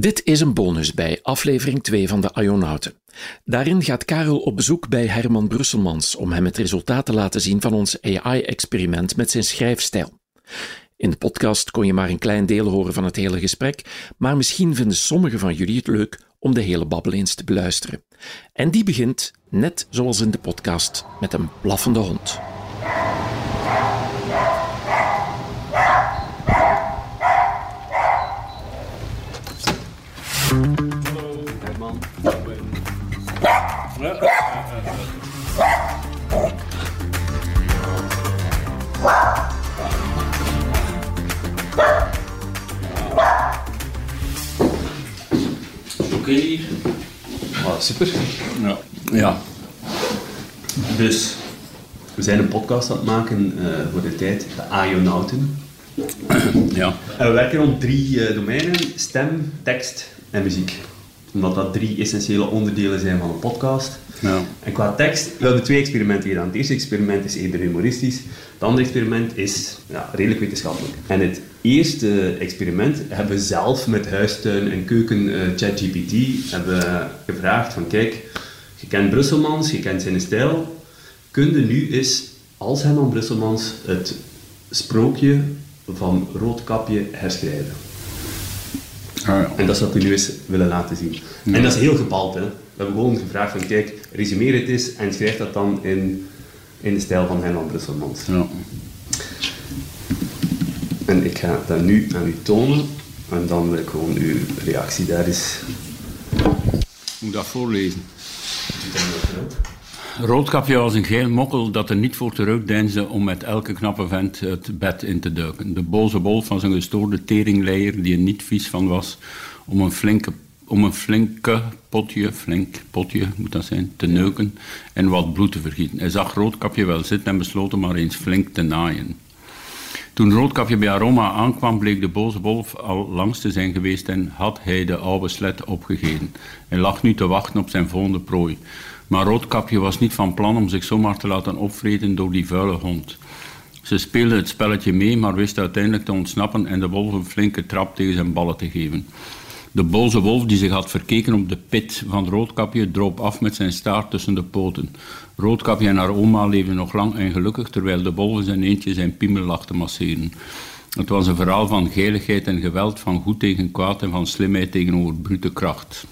Dit is een bonus bij aflevering 2 van de Ionauten. Daarin gaat Karel op bezoek bij Herman Brusselmans om hem het resultaat te laten zien van ons AI-experiment met zijn schrijfstijl. In de podcast kon je maar een klein deel horen van het hele gesprek, maar misschien vinden sommigen van jullie het leuk om de hele babbel eens te beluisteren. En die begint, net zoals in de podcast, met een blaffende hond. Herman. Oké. Ah, super. Ja. Ja. Dus, we zijn een podcast aan het maken eh, voor de tijd, de Ajonauten. Ja. En we werken rond drie eh, domeinen, stem, tekst en muziek. Omdat dat drie essentiële onderdelen zijn van een podcast. Ja. En qua tekst, we hebben twee experimenten gedaan. Het eerste experiment is eerder humoristisch. Het andere experiment is ja, redelijk wetenschappelijk. En het eerste experiment hebben we zelf met huistuin en keuken eh, ChatGPT hebben gevraagd van kijk, je kent Brusselmans, je kent zijn stijl. Kun je nu eens, als Herman Brusselmans, het sprookje van Roodkapje herschrijven? Ah, ja. En dat is wat we nu eens willen laten zien. En dat is heel gepald. Hè. We hebben gewoon gevraagd van kijk, resumeer het eens en schrijf dat dan in, in de stijl van Herman Brusselmans. Ja. En ik ga dat nu aan u tonen en dan wil ik gewoon uw reactie daar eens... Moet dat voorlezen? Roodkapje was een geel mokkel dat er niet voor terugdeinsde om met elke knappe vent het bed in te duiken. De boze wolf van zijn gestoorde teringleier die er niet vies van was om een flinke, om een flinke potje, flink potje moet dat zijn, te neuken en wat bloed te vergieten. Hij zag Roodkapje wel zitten en besloot hem maar eens flink te naaien. Toen Roodkapje bij Aroma aankwam, bleek de boze wolf al langs te zijn geweest en had hij de oude slet opgegeten. Hij lag nu te wachten op zijn volgende prooi. Maar Roodkapje was niet van plan om zich zomaar te laten opvreten door die vuile hond. Ze speelde het spelletje mee, maar wist uiteindelijk te ontsnappen en de wolf een flinke trap tegen zijn ballen te geven. De boze wolf, die zich had verkeken op de pit van Roodkapje, droop af met zijn staart tussen de poten. Roodkapje en haar oma leefden nog lang en gelukkig, terwijl de wolf zijn eentje zijn piemel lag te masseren. Het was een verhaal van geiligheid en geweld, van goed tegen kwaad en van slimheid tegenover brute kracht.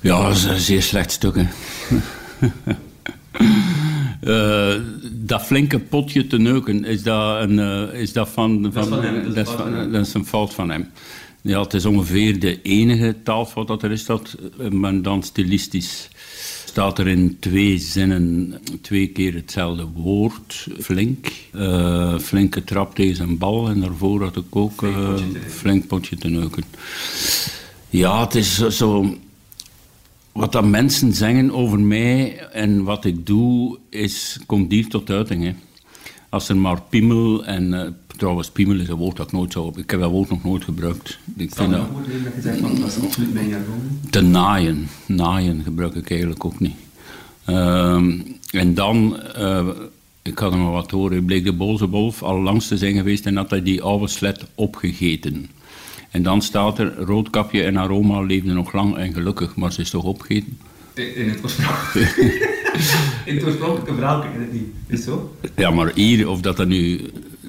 Ja, dat is een zeer slecht stuk, hè. Eh, dat flinke potje te neuken, is dat, een, eh, is dat van... van, van hem, dat is dat, van van- hem. dat is een fout van hem. Ja, het is ongeveer de enige taalfout dat er is, dat, eh, maar dan stilistisch. Staat er in twee zinnen twee keer hetzelfde woord, flink. Eh, flinke trap tegen zijn bal en daarvoor had ik ook flink potje te neuken. Ja, het is zo- zo wat dat mensen zeggen over mij en wat ik doe, is, komt hier tot uiting. Hè. Als er maar piemel en... eh, trouwens, piemel is een woord dat ik nooit zou... Ik heb dat woord nog nooit gebruikt. Ik vind dat... Te naaien. Naaien gebruik ik eigenlijk ook niet. Ehm, en dan... eh, ik had er maar wat horen. Bleek de boze wolf al langs te zijn geweest en had hij die oude slet opgegeten. En dan staat er... Roodkapje en aroma leefden nog lang en gelukkig, maar ze is toch opgegeten? In het oorspronkelijke, in het oorspronkelijke verhaal ken je het niet. Is het zo? Ja, maar hier, of dat dat nu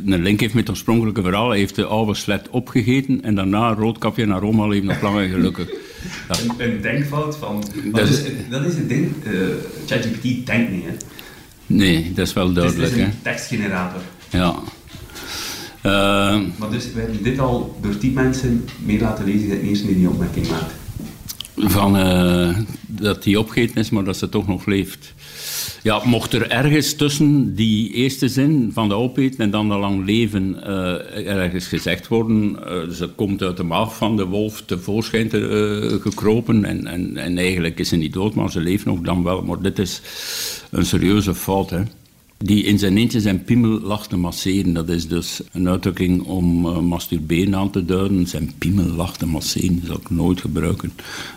een link heeft met het oorspronkelijke verhaal, hij heeft de oude slet opgegeten en daarna roodkapje en aroma leven nog lang en gelukkig. Een, een denkfout van... Dat Dat is- dat is het ding. eh, ChatGPT denkt niet, hè. Nee, dat is wel duidelijk. het is Hè? een tekstgenerator. Ja. Eh, Maar dus, we hebben dit al door tien mensen mee laten lezen dat de eerste die die opmerking maakt. van, eh, dat die opgegeten is, maar dat ze toch nog leeft. Ja, mocht er ergens tussen die eerste zin van de opeten en dan de lang leven eh, ergens gezegd worden, eh, ze komt uit de maag van de wolf tevoorschijn te, eh, gekropen en, en, en eigenlijk is ze niet dood, maar ze leeft nog dan wel. Maar dit is een serieuze fout, hè. Die in zijn eentje zijn piemel lag te masseren. Dat is dus een uitdrukking om eh, masturberen aan te duiden. Zijn piemel lag te masseren, dat zou ik nooit gebruiken.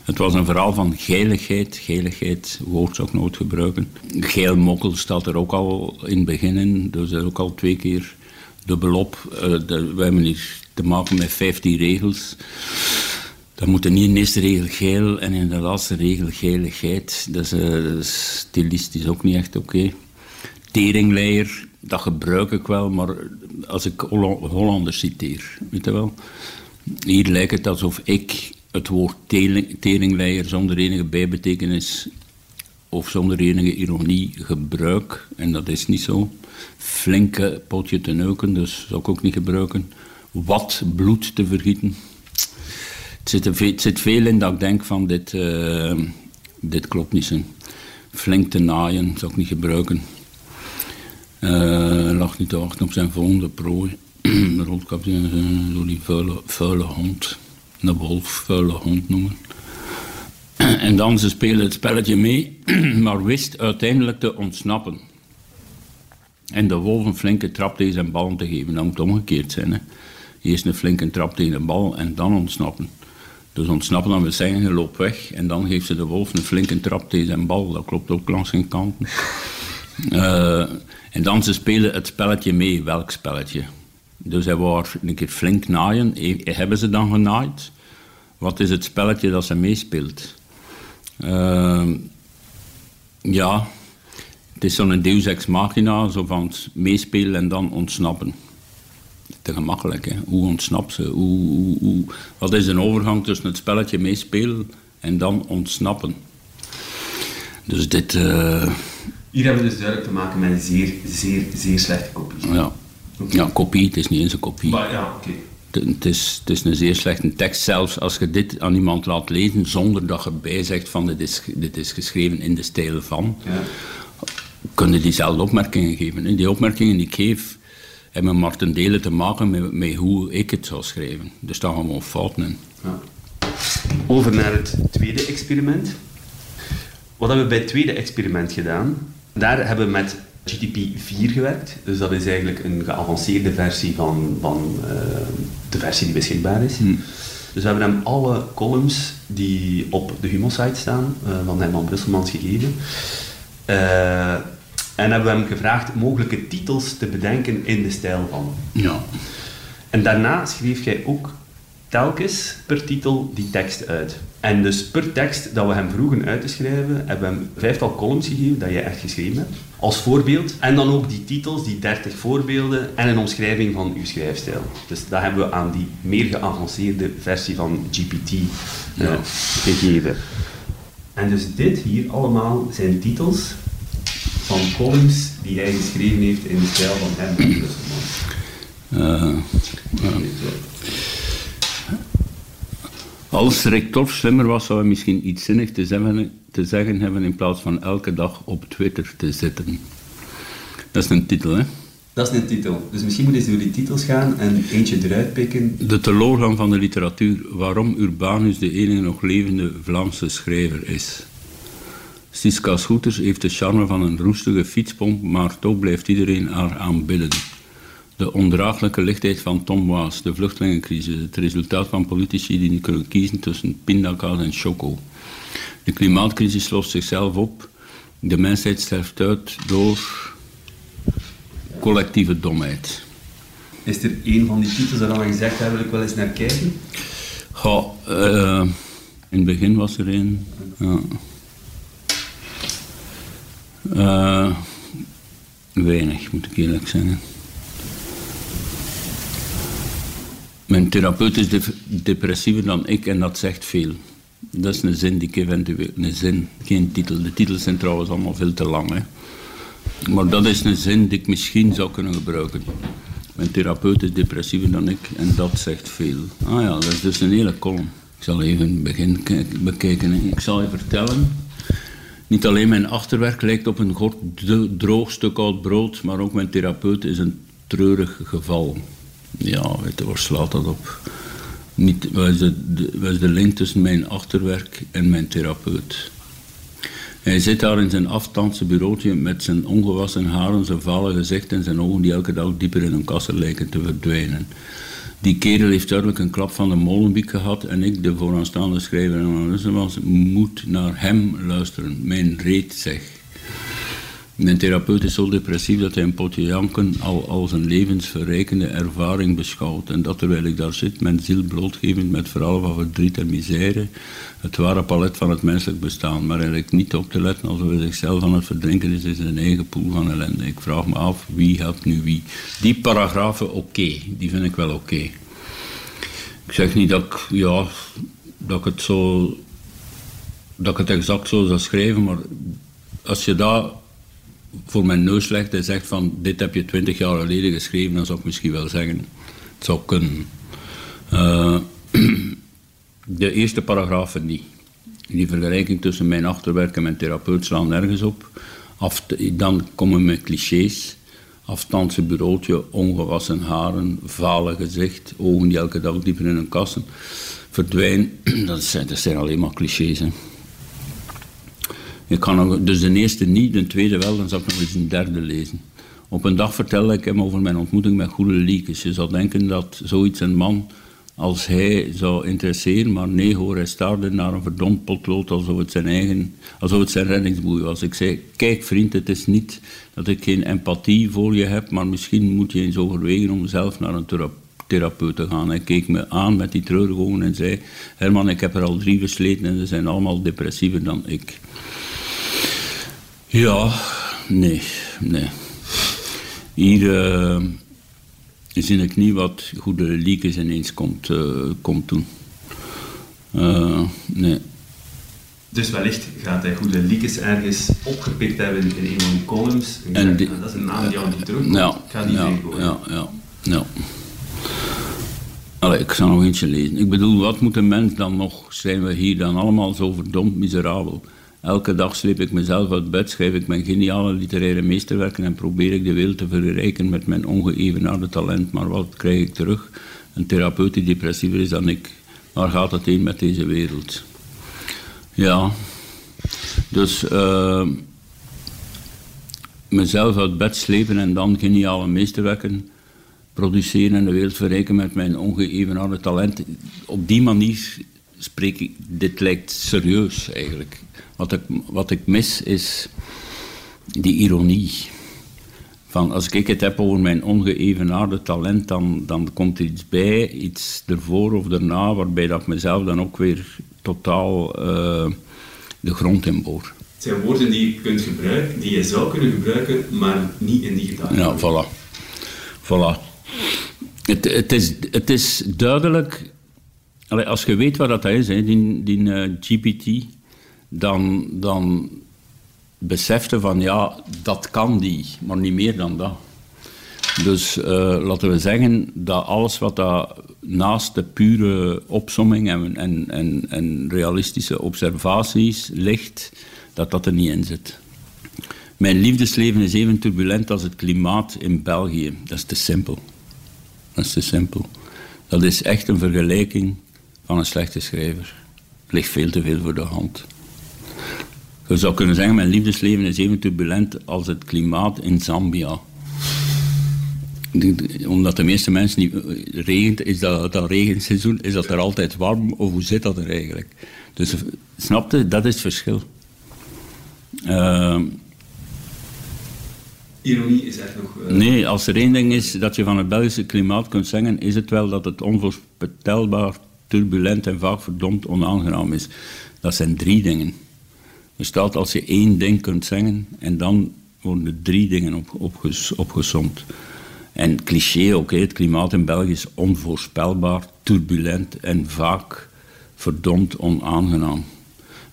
Het was een verhaal van geiligheid. Geiligheid, woord zou ik nooit gebruiken. Geil mokkel staat er ook al in het begin in. Dus ook al twee keer dubbelop. Eh de, we hebben hier te maken met 15 regels. Dan moet in de eerste regel geel en in de laatste regel geiligheid. Dat is, uh, stilistisch ook niet echt oké. Teringleier, dat gebruik ik wel, maar als ik Hollanders citeer, weet je wel. Hier lijkt het alsof ik het woord teringleier zonder enige bijbetekenis of zonder enige ironie gebruik. En dat is niet zo. Flinke potje te neuken, dus zou ik ook niet gebruiken. Wat bloed te vergieten. Het zit, er, zit veel in dat ik denk van dit, uh, dit klopt niet zo. Flink te naaien, zou ik niet gebruiken. Uh, lag niet te wachten op zijn volgende prooi. Roodkapje, zo die vuile, hond. Een wolf, vuile hond noemen. En dan ze spelen het spelletje mee, maar wist uiteindelijk te ontsnappen. En de wolf een flinke trap tegen zijn bal te geven. Dat moet omgekeerd zijn. Hè. Eerst een flinke trap tegen de bal en dan ontsnappen. Dus ontsnappen dan wil zeggen, je loopt weg en dan geeft ze de wolf een flinke trap tegen zijn bal. Dat klopt ook langs zijn kanten. Uh, en dan ze spelen het spelletje mee. Welk spelletje? Dus hij wou een keer flink naaien. Hebben ze dan genaaid? Wat is het spelletje dat ze meespeelt? Uh, ja, het is zo'n deus ex machina, zo van meespelen en dan ontsnappen. Te gemakkelijk, hè. Hoe ontsnap ze? Wat is een overgang tussen het spelletje meespelen en dan ontsnappen? Dus dit... Uh... Hier hebben we dus duidelijk te maken met een zeer, zeer, zeer slechte kopie. Ja, ja kopie, het is niet eens een kopie. Maar ja, oké. Okay het is, het is een zeer slechte tekst. Zelfs als je dit aan iemand laat lezen zonder dat je bijzegt van dit is, dit is geschreven in de stijl van, ja. kunnen diezelfde opmerkingen geven. Die opmerkingen die ik geef hebben maar ten dele te maken met, met hoe ik het zou schrijven. Er staan gewoon fouten in. Ja. Over naar het tweede experiment. Wat hebben we bij het tweede experiment gedaan? Daar hebben we met GTP4 gewerkt. Dus dat is eigenlijk een geavanceerde versie van, van uh, de versie die beschikbaar is. Hmm. Dus we hebben hem alle columns die op de Humo-site staan, uh, van Herman Brusselmans gegeven. Uh, en hebben we hem gevraagd mogelijke titels te bedenken in de stijl van. Ja. En daarna schreef jij ook telkens per titel die tekst uit. En dus per tekst dat we hem vroegen uit te schrijven, hebben we hem vijftal columns gegeven dat jij echt geschreven hebt, als voorbeeld. En dan ook die titels, die 30 voorbeelden en een omschrijving van uw schrijfstijl. Dus dat hebben we aan die meer geavanceerde versie van GPT uh, gegeven. En dus dit hier allemaal zijn titels van columns die hij geschreven heeft in de stijl van hem. Uh, als rector slimmer was, zou hij misschien iets zinnig te zeggen, te zeggen hebben in plaats van elke dag op Twitter te zitten. Dat is een titel, hè? Dat is een titel. Dus misschien moeten we door die titels gaan en eentje eruit pikken. De teleurgang van de literatuur. Waarom Urbanus de enige nog levende Vlaamse schrijver is. Siska Scooters heeft de charme van een roestige fietspomp, maar toch blijft iedereen haar aanbidden. De ondraaglijke lichtheid van Tom Waas, de vluchtelingencrisis, het resultaat van politici die niet kunnen kiezen tussen pindakaas en choco. De klimaatcrisis lost zichzelf op. De mensheid sterft uit door collectieve domheid. Is er een van die titels waarvan je gezegd daar wil ik wel eens naar kijken? Ja, uh, in het begin was er een. Ja. Uh, weinig, moet ik eerlijk zeggen. Mijn therapeut is depressiever dan ik en dat zegt veel. Dat is een zin die ik eventueel... Een zin, geen titel. De titels zijn trouwens allemaal veel te lang. Hè. Maar dat is een zin die ik misschien zou kunnen gebruiken. Mijn therapeut is depressiever dan ik en dat zegt veel. Ah ja, dat is dus een hele column. Ik zal even begin bekijken. Ik zal je vertellen. Niet alleen mijn achterwerk lijkt op een droog stuk oud brood, maar ook mijn therapeut is een treurig geval. Ja, weet je, waar slaat dat op? Niet, wat, is de, is de link tussen mijn achterwerk en mijn therapeut? Hij zit daar in zijn aftandse bureautje met zijn ongewassen haren, zijn vale gezicht en zijn ogen die elke dag dieper in hun kassen lijken te verdwijnen. Die kerel heeft duidelijk een klap van de molenbiek gehad en ik, de vooraanstaande schrijver en analist was, moet naar hem luisteren. Mijn reet zeg. Mijn therapeut is zo depressief dat hij een potje janken al als een levensverrijkende ervaring beschouwt. En dat terwijl ik daar zit, mijn ziel blootgevend met verhalen van verdriet en misère, het ware palet van het menselijk bestaan, maar eigenlijk niet op te letten alsof hij zichzelf aan het verdrinken is in zijn eigen poel van ellende. Ik vraag me af, wie helpt nu wie? Die paragrafen, oké, die vind ik wel oké. Ik zeg niet dat ik, ja, dat ik het zo, dat ik het exact zo zou schrijven, maar als je daar voor mijn neus legt en zegt van dit heb je twintig jaar geleden geschreven, dan zou ik misschien wel zeggen, het zou kunnen. Uh, de eerste paragrafen niet. Die vergelijking tussen mijn achterwerk en mijn therapeut slaan nergens op. Af, dan komen mijn clichés. Afstandse bureautje, ongewassen haren, vale gezicht, ogen die elke dag dieper in hun kassen verdwijnen. Dat zijn, dat zijn alleen maar clichés. Hè. Ik kan nog, dus de eerste niet, de tweede wel, dan zal ik nog eens een derde lezen. Op een dag vertelde ik hem over mijn ontmoeting met Goede Liekes. Je zou denken dat zoiets een man als hij zou interesseren, maar nee hoor, hij staarde naar een verdomd potlood alsof het zijn eigen, alsof het zijn reddingsboei was. Ik zei, kijk vriend, het is niet dat ik geen empathie voor je heb, maar misschien moet je eens overwegen om zelf naar een therapeut te gaan. Hij keek me aan met die treurige ogen en zei, Herman, ik heb er al drie versleten en ze zijn allemaal depressiever dan ik. Ja, nee, nee. Hier uh, zie ik niet wat goede liekes ineens komt, uh, komt doen. Uh, nee. Dus wellicht gaat hij goede liekes ergens opgepikt hebben in een van die columns. En, die, dat is een naam die jou niet terugkomt. Ja, ik ga die ja, ja, ja, ja. Allee, ik zal nog eentje lezen. Ik bedoel, wat moet een mens dan nog? Zijn we hier dan allemaal zo verdomd miserabel? Elke dag sleep ik mezelf uit bed, schrijf ik mijn geniale literaire meesterwerken en probeer ik de wereld te verrijken met mijn ongeëvenaarde talent. Maar wat krijg ik terug? Een therapeut die depressiever is dan ik. Waar gaat het heen met deze wereld? Ja, dus uh, mezelf uit bed slepen en dan geniale meesterwerken produceren en de wereld verrijken met mijn ongeëvenaarde talent. Op die manier spreek ik, dit lijkt serieus eigenlijk. Wat ik, wat ik mis is die ironie. Van als ik het heb over mijn ongeëvenaarde talent, dan, dan komt er iets bij, iets ervoor of erna, waarbij dat ik mezelf dan ook weer totaal uh, de grond in boor. Het zijn woorden die je kunt gebruiken, die je zou kunnen gebruiken, maar niet in die gedachte. Ja, voilà. voilà. Het, het, is, het is duidelijk, als je weet wat dat is, hè, die, die uh, GPT, dan, dan besefte van ja, dat kan die, maar niet meer dan dat. Dus uh, laten we zeggen dat alles wat daar naast de pure opsomming en, en, en, en, realistische observaties ligt, dat dat er niet in zit. Mijn liefdesleven is even turbulent als het klimaat in België. Dat is te simpel. Dat is te simpel. Dat is echt een vergelijking van een slechte schrijver. Ligt veel te veel voor de hand. Je zou kunnen zeggen, mijn liefdesleven is even turbulent als het klimaat in Zambia. Omdat de meeste mensen niet regent, is dat, dat regenseizoen, is dat er altijd warm, of hoe zit dat er eigenlijk? Dus snapte, dat is het verschil. Uh, Ironie is echt nog... Uh... Nee, als er één ding is dat je van het Belgische klimaat kunt zeggen, is het wel dat het onvoorspelbaar, turbulent en vaak verdomd onaangenaam is. Dat zijn drie dingen. Staat als je één ding kunt zeggen en dan worden er drie dingen op, opges, opgezomd. En cliché ook, het klimaat in België is onvoorspelbaar, turbulent en vaak verdomd onaangenaam.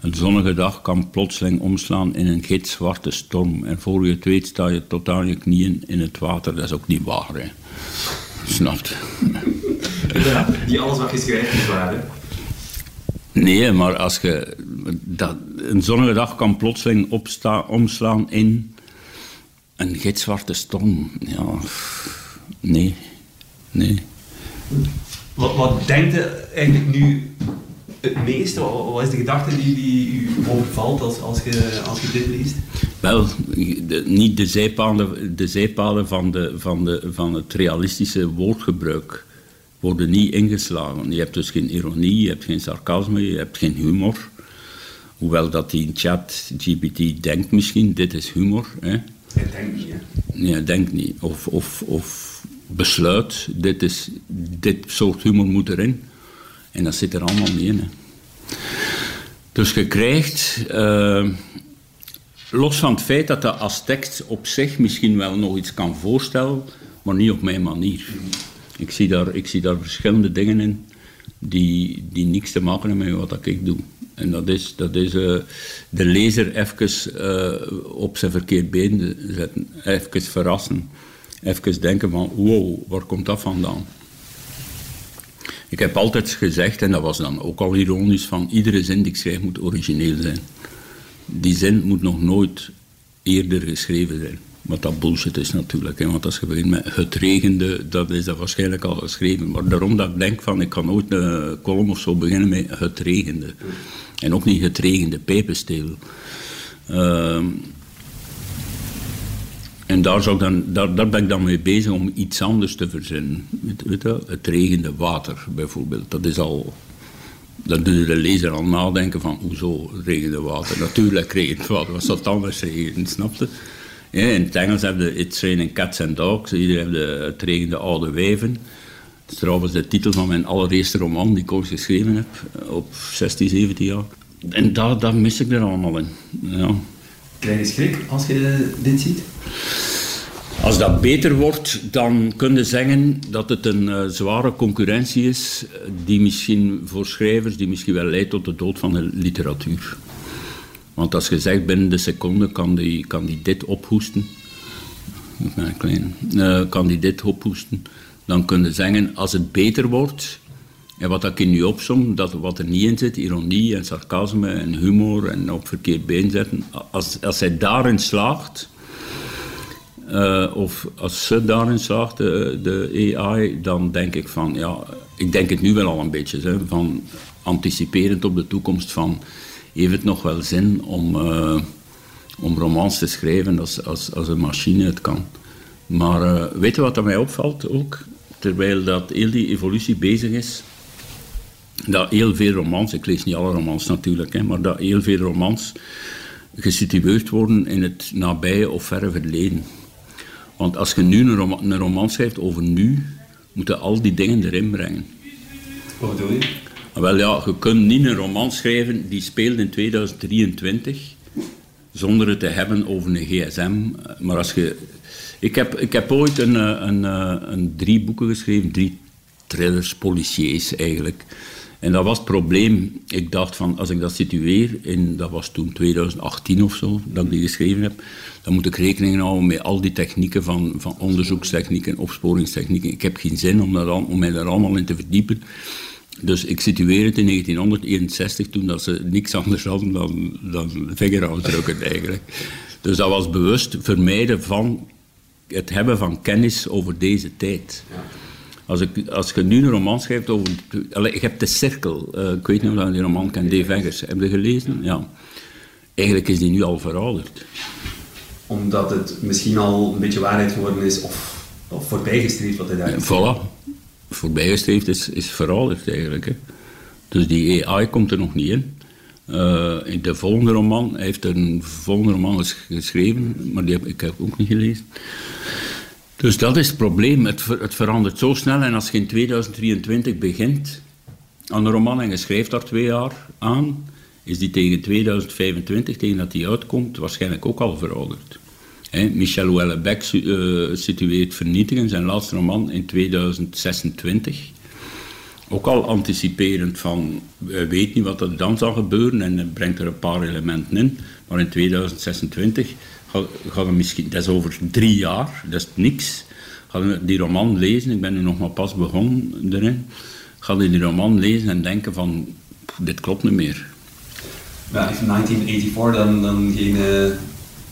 Een zonnige dag kan plotseling omslaan in een gitzwarte storm. En voor je het weet sta je tot aan je knieën in het water. Dat is ook niet waar, hè. Snapt? Ja, die alles wat je schrijft is waar, hè? Nee, maar als je... Dat, een zonnige dag kan plotseling opsta, omslaan in een gitzwarte storm. Ja, nee. Nee. Wat, wat denkt je eigenlijk nu het meeste? Wat is de gedachte die, die u overvalt als, als, je, als je dit leest? Wel, niet de zijpaden, de zijpaden van, de, van, de, van het realistische woordgebruik worden niet ingeslagen. Je hebt dus geen ironie, je hebt geen sarcasme, je hebt geen humor. Hoewel dat die chat GPT denkt misschien, dit is humor. Hè. Hij denkt niet, hè? Nee, denkt niet. Of, of, of besluit, dit, is, dit soort humor moet erin. En dat zit er allemaal niet in. Hè. Dus je krijgt, uh, los van het feit dat dat als tekst op zich misschien wel nog iets kan voorstellen, maar niet op mijn manier. Ik zie daar, ik zie daar verschillende dingen in die, die niks te maken hebben met wat ik doe. En dat is, dat is uh, de lezer even uh, op zijn verkeerd been zetten, even verrassen, even denken van wow, waar komt dat vandaan? Ik heb altijd gezegd, en dat was dan ook al ironisch, van iedere zin die ik schrijf moet origineel zijn. Die zin moet nog nooit eerder geschreven zijn. Wat dat bullshit is natuurlijk. Hè. Want als je begint met het regende, dat is dat waarschijnlijk al geschreven. Maar daarom dat ik denk van, ik kan nooit een column of zo beginnen met het regende. En ook niet het regende pijpensteel. Uh, en daar, zou dan, daar, daar, ben ik dan mee bezig om iets anders te verzinnen. Weet, je, het regende water bijvoorbeeld. Dat is al. Dan doe je de lezer al nadenken van hoezo regende water. Natuurlijk regent water, wat zou het anders regenen, snapte? Ja, in het Engels heb je It's raining cats and dogs. Hier heb je Het regende oude wijven. Dat is trouwens de titel van mijn allereerste roman die ik ooit geschreven heb. Op 16, 17 jaar. En daar, daar mis ik er allemaal in. Ja. Krijg je schrik als je dit ziet? Als dat beter wordt, dan kun je zeggen dat het een uh, zware concurrentie is, die misschien voor schrijvers, die misschien wel leidt tot de dood van de literatuur. Want als je zegt binnen de seconde kan die, kan die dit ophoesten, klein, uh, kan die dit ophoesten, dan kun je zeggen als het beter wordt, en wat ik nu opsom, dat wat er niet in zit, ironie en sarcasme en humor en op verkeerd been zetten, als, als hij daarin slaagt, uh, of als ze daarin slaagt, de, de, AI, dan denk ik van, ja, ik denk het nu wel al een beetje, hè, van anticiperend op de toekomst van, heeft het nog wel zin om, uh, om romans te schrijven als, als, als een machine het kan. Maar uh, weet je wat er mij opvalt ook? Terwijl dat heel die evolutie bezig is, dat heel veel romans, ik lees niet alle romans natuurlijk, hè, maar dat heel veel romans gesitueerd worden in het nabije of verre verleden. Want als je nu een roman schrijft over nu, moeten al die dingen erin brengen. Wat bedoel je? Wel ja, je kunt niet een roman schrijven die speelt in 2023 zonder het te hebben over een gsm. Maar als je... Ik heb, ik heb ooit een, een, een, een drie boeken geschreven, drie thrillers, policiers eigenlijk. En dat was het probleem. Ik dacht van, als ik dat situeer, in, dat was toen 2018 of zo, dat ik die geschreven heb, dan moet ik rekening houden met al die technieken van, van onderzoekstechnieken, opsporingstechnieken. Ik heb geen zin om, dat, om mij daar allemaal in te verdiepen. Dus ik situeer het in 1961, toen dat ze niks anders hadden dan, dan vingerafdrukken eigenlijk. Dus dat was bewust vermijden van het hebben van kennis over deze tijd. Ja. Als, ik, als je nu een roman schrijft over... Allez, je hebt de cirkel. Uh, ik weet niet of je die roman kent, Dave Eggers. Heb je gelezen? Ja. Eigenlijk is die nu al verouderd. Omdat het misschien al een beetje waarheid geworden is of, of voorbijgestreefd wat hij daar ja, Voilà. Voorbijgestreefd is, is verouderd eigenlijk. Dus die AI komt er nog niet in. Uh, in de volgende roman, hij heeft een volgende roman geschreven, maar die heb ik heb ook niet gelezen. Dus dat is het probleem. Het, het, verandert zo snel. En als je in 2023 begint aan een roman en je schrijft daar twee jaar aan, is die tegen 2025, tegen dat die uitkomt, waarschijnlijk ook al verouderd. He, Michel Houellebecq uh, situeert Vernietigen, zijn laatste roman, in 2026. Ook al anticiperend van, we weten niet wat er dan zal gebeuren en brengt er een paar elementen in. Maar in 2026 ga, je misschien, dat is over drie jaar, dat is niks. Ga je die roman lezen, ik ben nu nog maar pas begonnen erin. Ga je die roman lezen en denken van, dit klopt niet meer. Ja, in 1984 dan, dan geen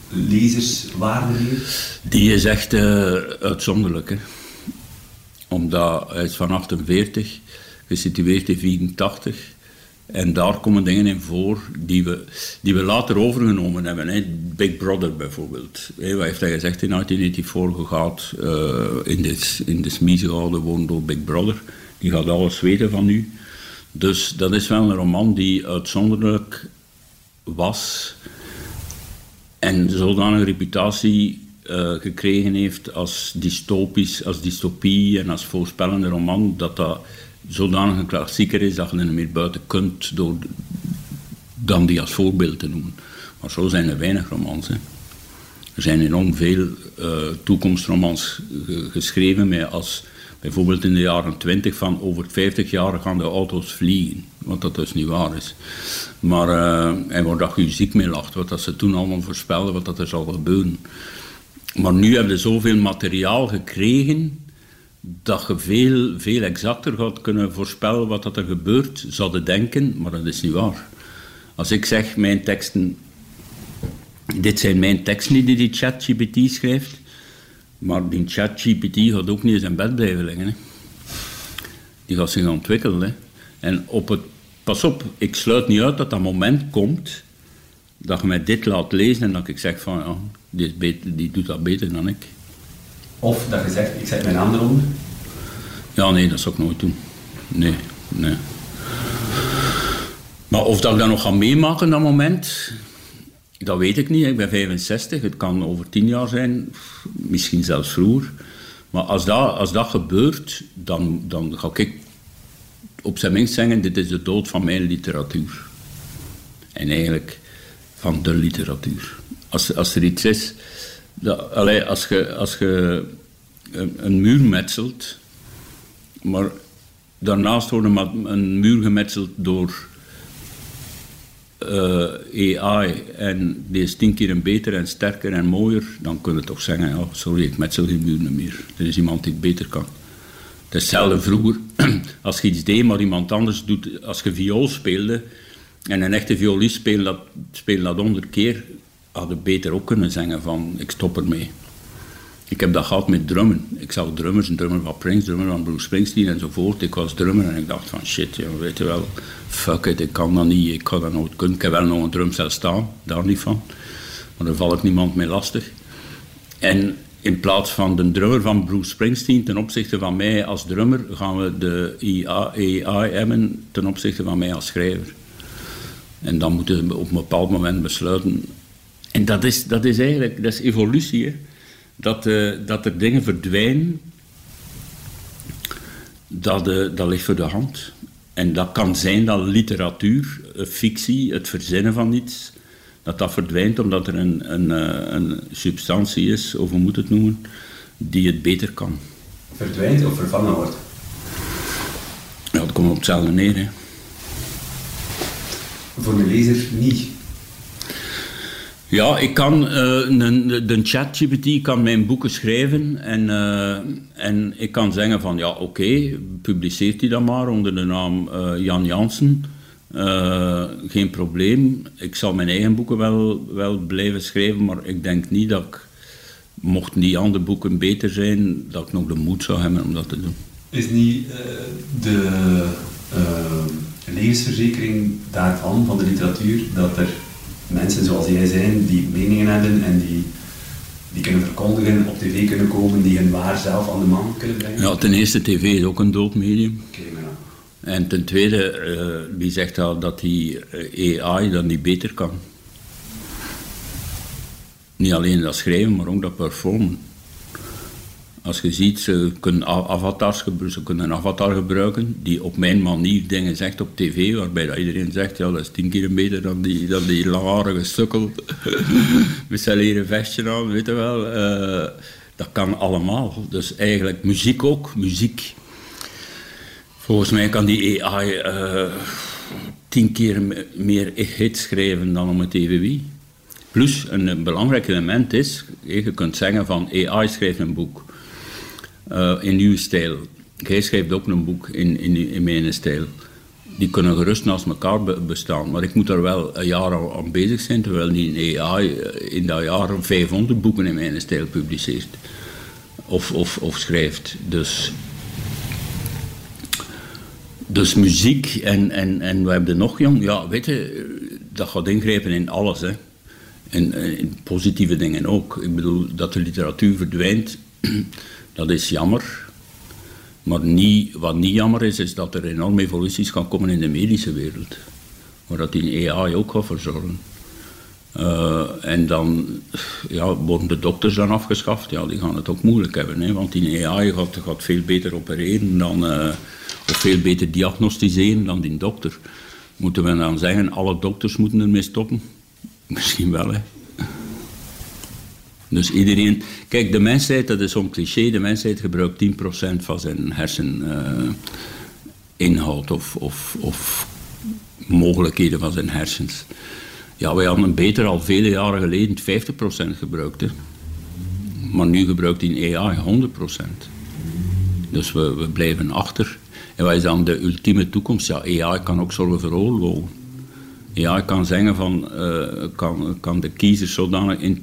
lezerswaarde meer? Die is echt uh, uitzonderlijk. Hè. Omdat hij is van 48, gesitueerd in 84. En daar komen dingen in voor die we, die we later overgenomen hebben. Hè. Big Brother bijvoorbeeld. Wat heeft hij gezegd in 1984? gaat uh, in, de, in de smiezen gehouden Big Brother. Die gaat alles weten van u. Dus dat is wel een roman die uitzonderlijk was en zodanig reputatie uh, gekregen heeft als dystopisch, als dystopie en als voorspellende roman, dat dat zodanig een klassieker is dat je er meer buiten kunt door, dan die als voorbeeld te noemen. Maar zo zijn er weinig romans. Er zijn enorm veel uh, toekomstromans geschreven met als bijvoorbeeld in de jaren 20 van over 50 jaar gaan de auto's vliegen. Wat dat dus niet waar is. Maar, uh, en waar je ziek mee lacht, wat dat ze toen allemaal voorspelden, wat dat er zal gebeuren. Maar nu hebben ze zoveel materiaal gekregen dat je veel, veel exacter gaat kunnen voorspellen wat dat er gebeurt, zouden denken, maar dat is niet waar. Als ik zeg, mijn teksten, dit zijn mijn teksten die die ChatGPT schrijft, maar die ChatGPT gaat ook niet in zijn bed blijven liggen. Hè. Die gaat zich ontwikkelen. Hè. En op het, pas op, ik sluit niet uit dat dat moment komt dat je mij dit laat lezen en dat ik zeg van, ja, die, is beter, die doet dat beter dan ik. Of dat je zegt, ik zet mijn handen onder? Ja, nee, dat zou ik nooit doen. Nee, nee. Maar of dat ik dat nog ga meemaken, dat moment, dat weet ik niet. Ik ben 65, het kan over tien jaar zijn, misschien zelfs vroeger. Maar als dat, als dat gebeurt, dan, dan ga ik op zijn minst zeggen, dit is de dood van mijn literatuur. En eigenlijk van de literatuur. Als, als er iets is, dat, als je, als een, een muur metselt, maar daarnaast wordt een muur gemetseld door uh, AI en die is tien keer beter en sterker en mooier, dan kun je toch zeggen, sorry, ik metsel geen muur meer. Er is iemand die het beter kan. Hetzelfde vroeger, als je iets deed, maar iemand anders doet, als je viool speelde, en een echte violist speelde dat, speelde dat honderd keer, hadden beter ook kunnen zeggen van, ik stop ermee. Ik heb dat gehad met drummen. Ik zag drummers, een drummer van Prince, drummer van Bruce Springsteen enzovoort. Ik was drummer en ik dacht van shit, ja, weet je wel, fuck it, ik kan dat niet, ik kan dat nooit kunnen. Ik heb wel nog een drumstel staan, daar niet van. Maar daar val ik niemand mee lastig. En in plaats van de drummer van Bruce Springsteen ten opzichte van mij als drummer, gaan we de AI hebben ten opzichte van mij als schrijver. En dan moeten we op een bepaald moment besluiten. En dat is, dat is eigenlijk dat is evolutie. Hè? Dat, uh, dat er dingen verdwijnen, dat, uh, dat ligt voor de hand. En dat kan zijn dat literatuur, eh, fictie, het verzinnen van iets, dat dat verdwijnt omdat er een, een, een substantie is, of hoe moet het noemen, die het beter kan. Verdwijnt of vervangen wordt? Ja, dat komt op hetzelfde neer. Hè. Voor de lezer niet. Ja, ik kan, uh, de, de ChatGPT kan mijn boeken schrijven en, uh, en ik kan zeggen van ja, oké, publiceert hij dat maar onder de naam uh, Jan Jansen. geen probleem. Ik zal mijn eigen boeken wel, wel blijven schrijven, maar ik denk niet dat ik, mochten die andere boeken beter zijn, dat ik nog de moed zou hebben om dat te doen. Is niet de levensverzekering daarvan, van de literatuur, dat er mensen zoals jij zijn, die meningen hebben en die, die kunnen verkondigen, op tv kunnen komen, die hun waar zelf aan de man kunnen brengen? Ja, ten eerste, tv is ook een dood medium. En ten tweede, uh, wie zegt al dat die eh, AI dan niet beter kan? Niet alleen dat schrijven, maar ook dat performen. Als je ziet, ze kunnen avatars ze kunnen een avatar gebruiken die op mijn manier dingen zegt op tv, waarbij dat iedereen zegt, ja, dat is tien keer beter dan die, dan die langharige sukkel met zijn leren vestje aan, weet je wel. Uh, dat kan allemaal. Dus eigenlijk muziek ook, muziek. Volgens mij kan die AI eh, tien keer meer hits schrijven dan om het wie. Plus, een belangrijk element is, je kunt zeggen van AI schrijft een boek uh, in uw stijl. Jij schrijft ook een boek in, in, in mijn stijl. Die kunnen gerust naast elkaar bestaan. Maar ik moet er wel een jaar aan bezig zijn, terwijl die AI eh, in dat jaar 500 boeken in mijn stijl publiceert. Of, of, of schrijft. Dus, dus muziek en, en, en we hebben nog jong. Ja, weet je, dat gaat ingrijpen in alles. Hè. En, in positieve dingen ook. Ik bedoel, dat de literatuur verdwijnt. Dat is jammer. Maar niet, wat niet jammer is, is dat er enorme evoluties gaan komen in de medische wereld. Waar dat die AI ook gaat verzorgen. Uh, en dan ja, worden de dokters dan afgeschaft. Ja, die gaan het ook moeilijk hebben. Hè, want die AI gaat, veel beter opereren dan, uh, of veel beter diagnosticeren dan die dokter. Moeten we dan zeggen, alle dokters moeten ermee stoppen? Misschien wel, hè. Dus iedereen... Kijk, de mensheid, dat is zo'n cliché, de mensheid gebruikt 10% van zijn herseninhoud uh, of, of, of mogelijkheden van zijn hersens. Ja, wij hadden beter al vele jaren geleden 50% gebruikt. Maar nu gebruikt die AI 100%. Dus we, we blijven achter. En wat is dan de ultieme toekomst? Ja, AI kan ook zorgen voor oorlogen. AI kan zeggen van, uh, kan, kan de kiezers zodanig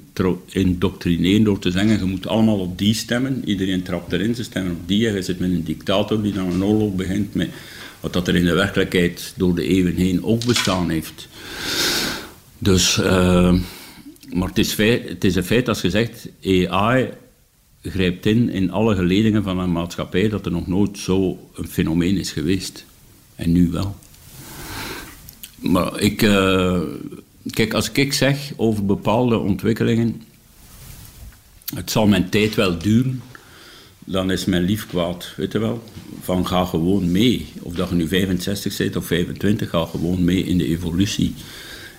indoctrineren door te zeggen, je moet allemaal op die stemmen. Iedereen trapt erin, ze stemmen op die. En je zit met een dictator die dan een oorlog begint met wat dat er in de werkelijkheid door de eeuwen heen ook bestaan heeft. Dus, uh, maar het is, feit, het is een feit als je zegt, AI grijpt in in alle geledingen van een maatschappij dat er nog nooit zo een fenomeen is geweest. En nu wel. Maar ik, uh, kijk, als ik zeg over bepaalde ontwikkelingen, het zal mijn tijd wel duren, dan is mijn lief kwaad, weet je wel. Van ga gewoon mee. Of dat je nu 65 bent of 25, ga gewoon mee in de evolutie.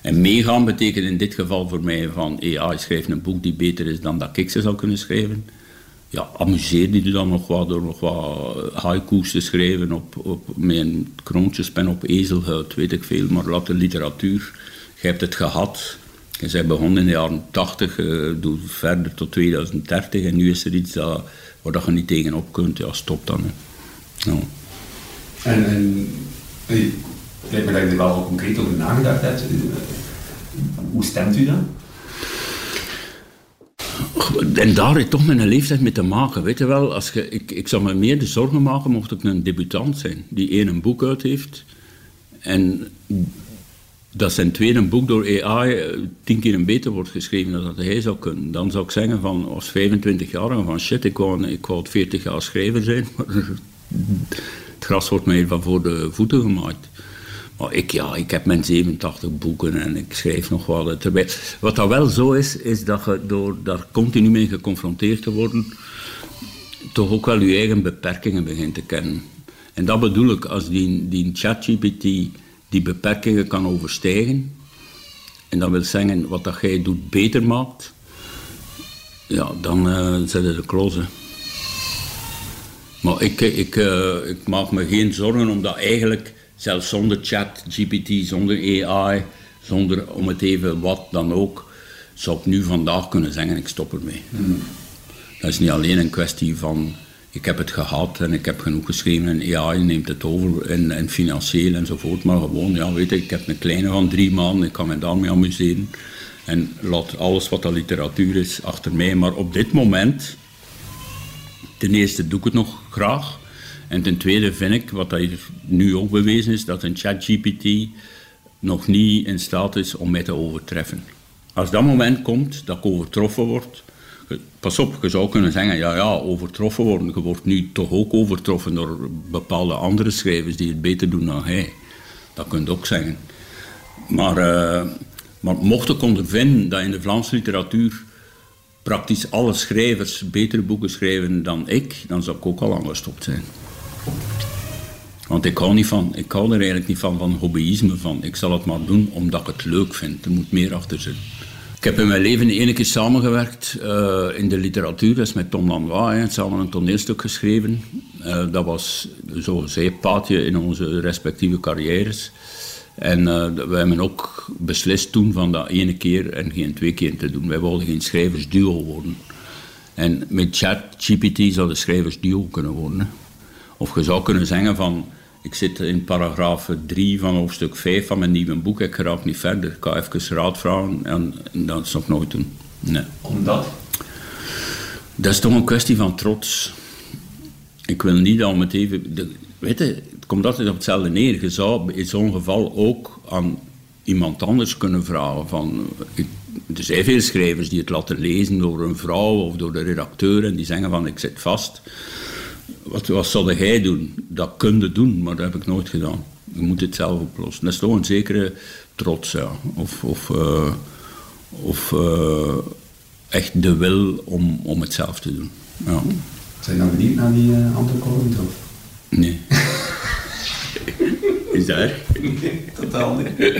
En meegaan betekent in dit geval voor mij van, ja, je schrijft een boek die beter is dan dat ik ze zou kunnen schrijven. Ja, amuseer die dan nog wat door nog wat haiku's te schrijven op, op, met een kroontjespen op ezelhuid, weet ik veel. Maar laat de literatuur, je hebt het gehad. Je bent begonnen in de jaren 80, uh, doe verder tot 2030 en nu is er iets dat, waar je niet tegenop kunt. Ja, stop dan. Hè. Ja. En, en lijkt dat je er wel concreet over nagedacht hebt. Hoe stemt u dan? En daar heeft toch een leeftijd mee te maken. Weet je wel, als ik, ik zou me meer de zorgen maken mocht ik een debutant zijn die één een boek uit heeft en dat zijn tweede boek door AI eh, tien keer een beter wordt geschreven dan dat hij zou kunnen. Dan zou ik zeggen van als 25-jarige van shit, ik wou, ik wou 40 jaar schrijver zijn, maar het gras wordt mij van voor de voeten gemaakt. Maar ik, ja, ik heb mijn 87 boeken en ik schrijf nog wat. Terwijl, wat dat wel zo is, is dat je door daar continu mee geconfronteerd te worden, toch ook wel je eigen beperkingen begint te kennen. En dat bedoel ik, als die, die ChatGPT die beperkingen kan overstijgen, en dat wil zeggen wat dat jij doet beter maakt, ja, dan uh, zet je de klozen. Maar ik, ik, uh, ik maak me geen zorgen, omdat eigenlijk zelfs zonder chat, GPT, zonder AI, zonder om het even wat dan ook, zou ik nu vandaag kunnen zeggen, ik stop ermee. Mm. Dat is niet alleen een kwestie van, ik heb het gehad en ik heb genoeg geschreven en AI neemt het over en, en financieel enzovoort, maar gewoon, ja, weet je, ik heb een kleine van drie maanden, ik kan me daarmee amuseren en laat alles wat de literatuur is achter mij. Maar op dit moment, ten eerste doe ik het nog graag, en ten tweede vind ik, wat hier nu ook bewezen is, dat een ChatGPT nog niet in staat is om mij te overtreffen. Als dat moment komt dat ik overtroffen word, pas op, je zou kunnen zeggen, ja, ja, overtroffen worden. Je wordt nu toch ook overtroffen door bepaalde andere schrijvers die het beter doen dan hij. Dat kun je ook zeggen. Maar, uh, maar mocht ik ondervinden dat in de Vlaamse literatuur praktisch alle schrijvers betere boeken schrijven dan ik, dan zou ik ook al lang gestopt zijn. Want ik hou, niet van, ik hou er eigenlijk niet van, van hobbyisme. Van. Ik zal het maar doen omdat ik het leuk vind. Er moet meer achter zitten. Ik heb in mijn leven één keer samengewerkt uh, in de literatuur. Dat is met Tom Lanois. Samen een toneelstuk geschreven. Uh, dat was zo'n zijpaadje in onze respectieve carrières. En uh, wij hebben ook beslist toen van dat ene keer en geen twee keer te doen. Wij wilden geen schrijversduo worden. En met ChatGPT zou de schrijversduo kunnen worden. Of je zou kunnen zeggen van, ik zit in paragraaf 3 van hoofdstuk 5 van mijn nieuwe boek, ik raak niet verder. Ik ga even raad vragen en, dat zou ik nooit doen. Nee. Omdat? Dat is toch een kwestie van trots. Ik wil niet al met even... De, weet je, het komt altijd op hetzelfde neer. Je zou in zo'n geval ook aan iemand anders kunnen vragen van... er zijn veel schrijvers die het laten lezen door een vrouw of door de redacteur en die zeggen van ik zit vast wat, wat zou hij doen? Dat kunde doen, maar dat heb ik nooit gedaan. Je moet het zelf oplossen. Dat is toch een zekere trots, ja. Of, of, eh, of eh, echt de wil om, om het zelf te doen. Ja. Zijn je niet benieuwd naar die uh, Anton Nee. Is dat? Nee, totaal niet.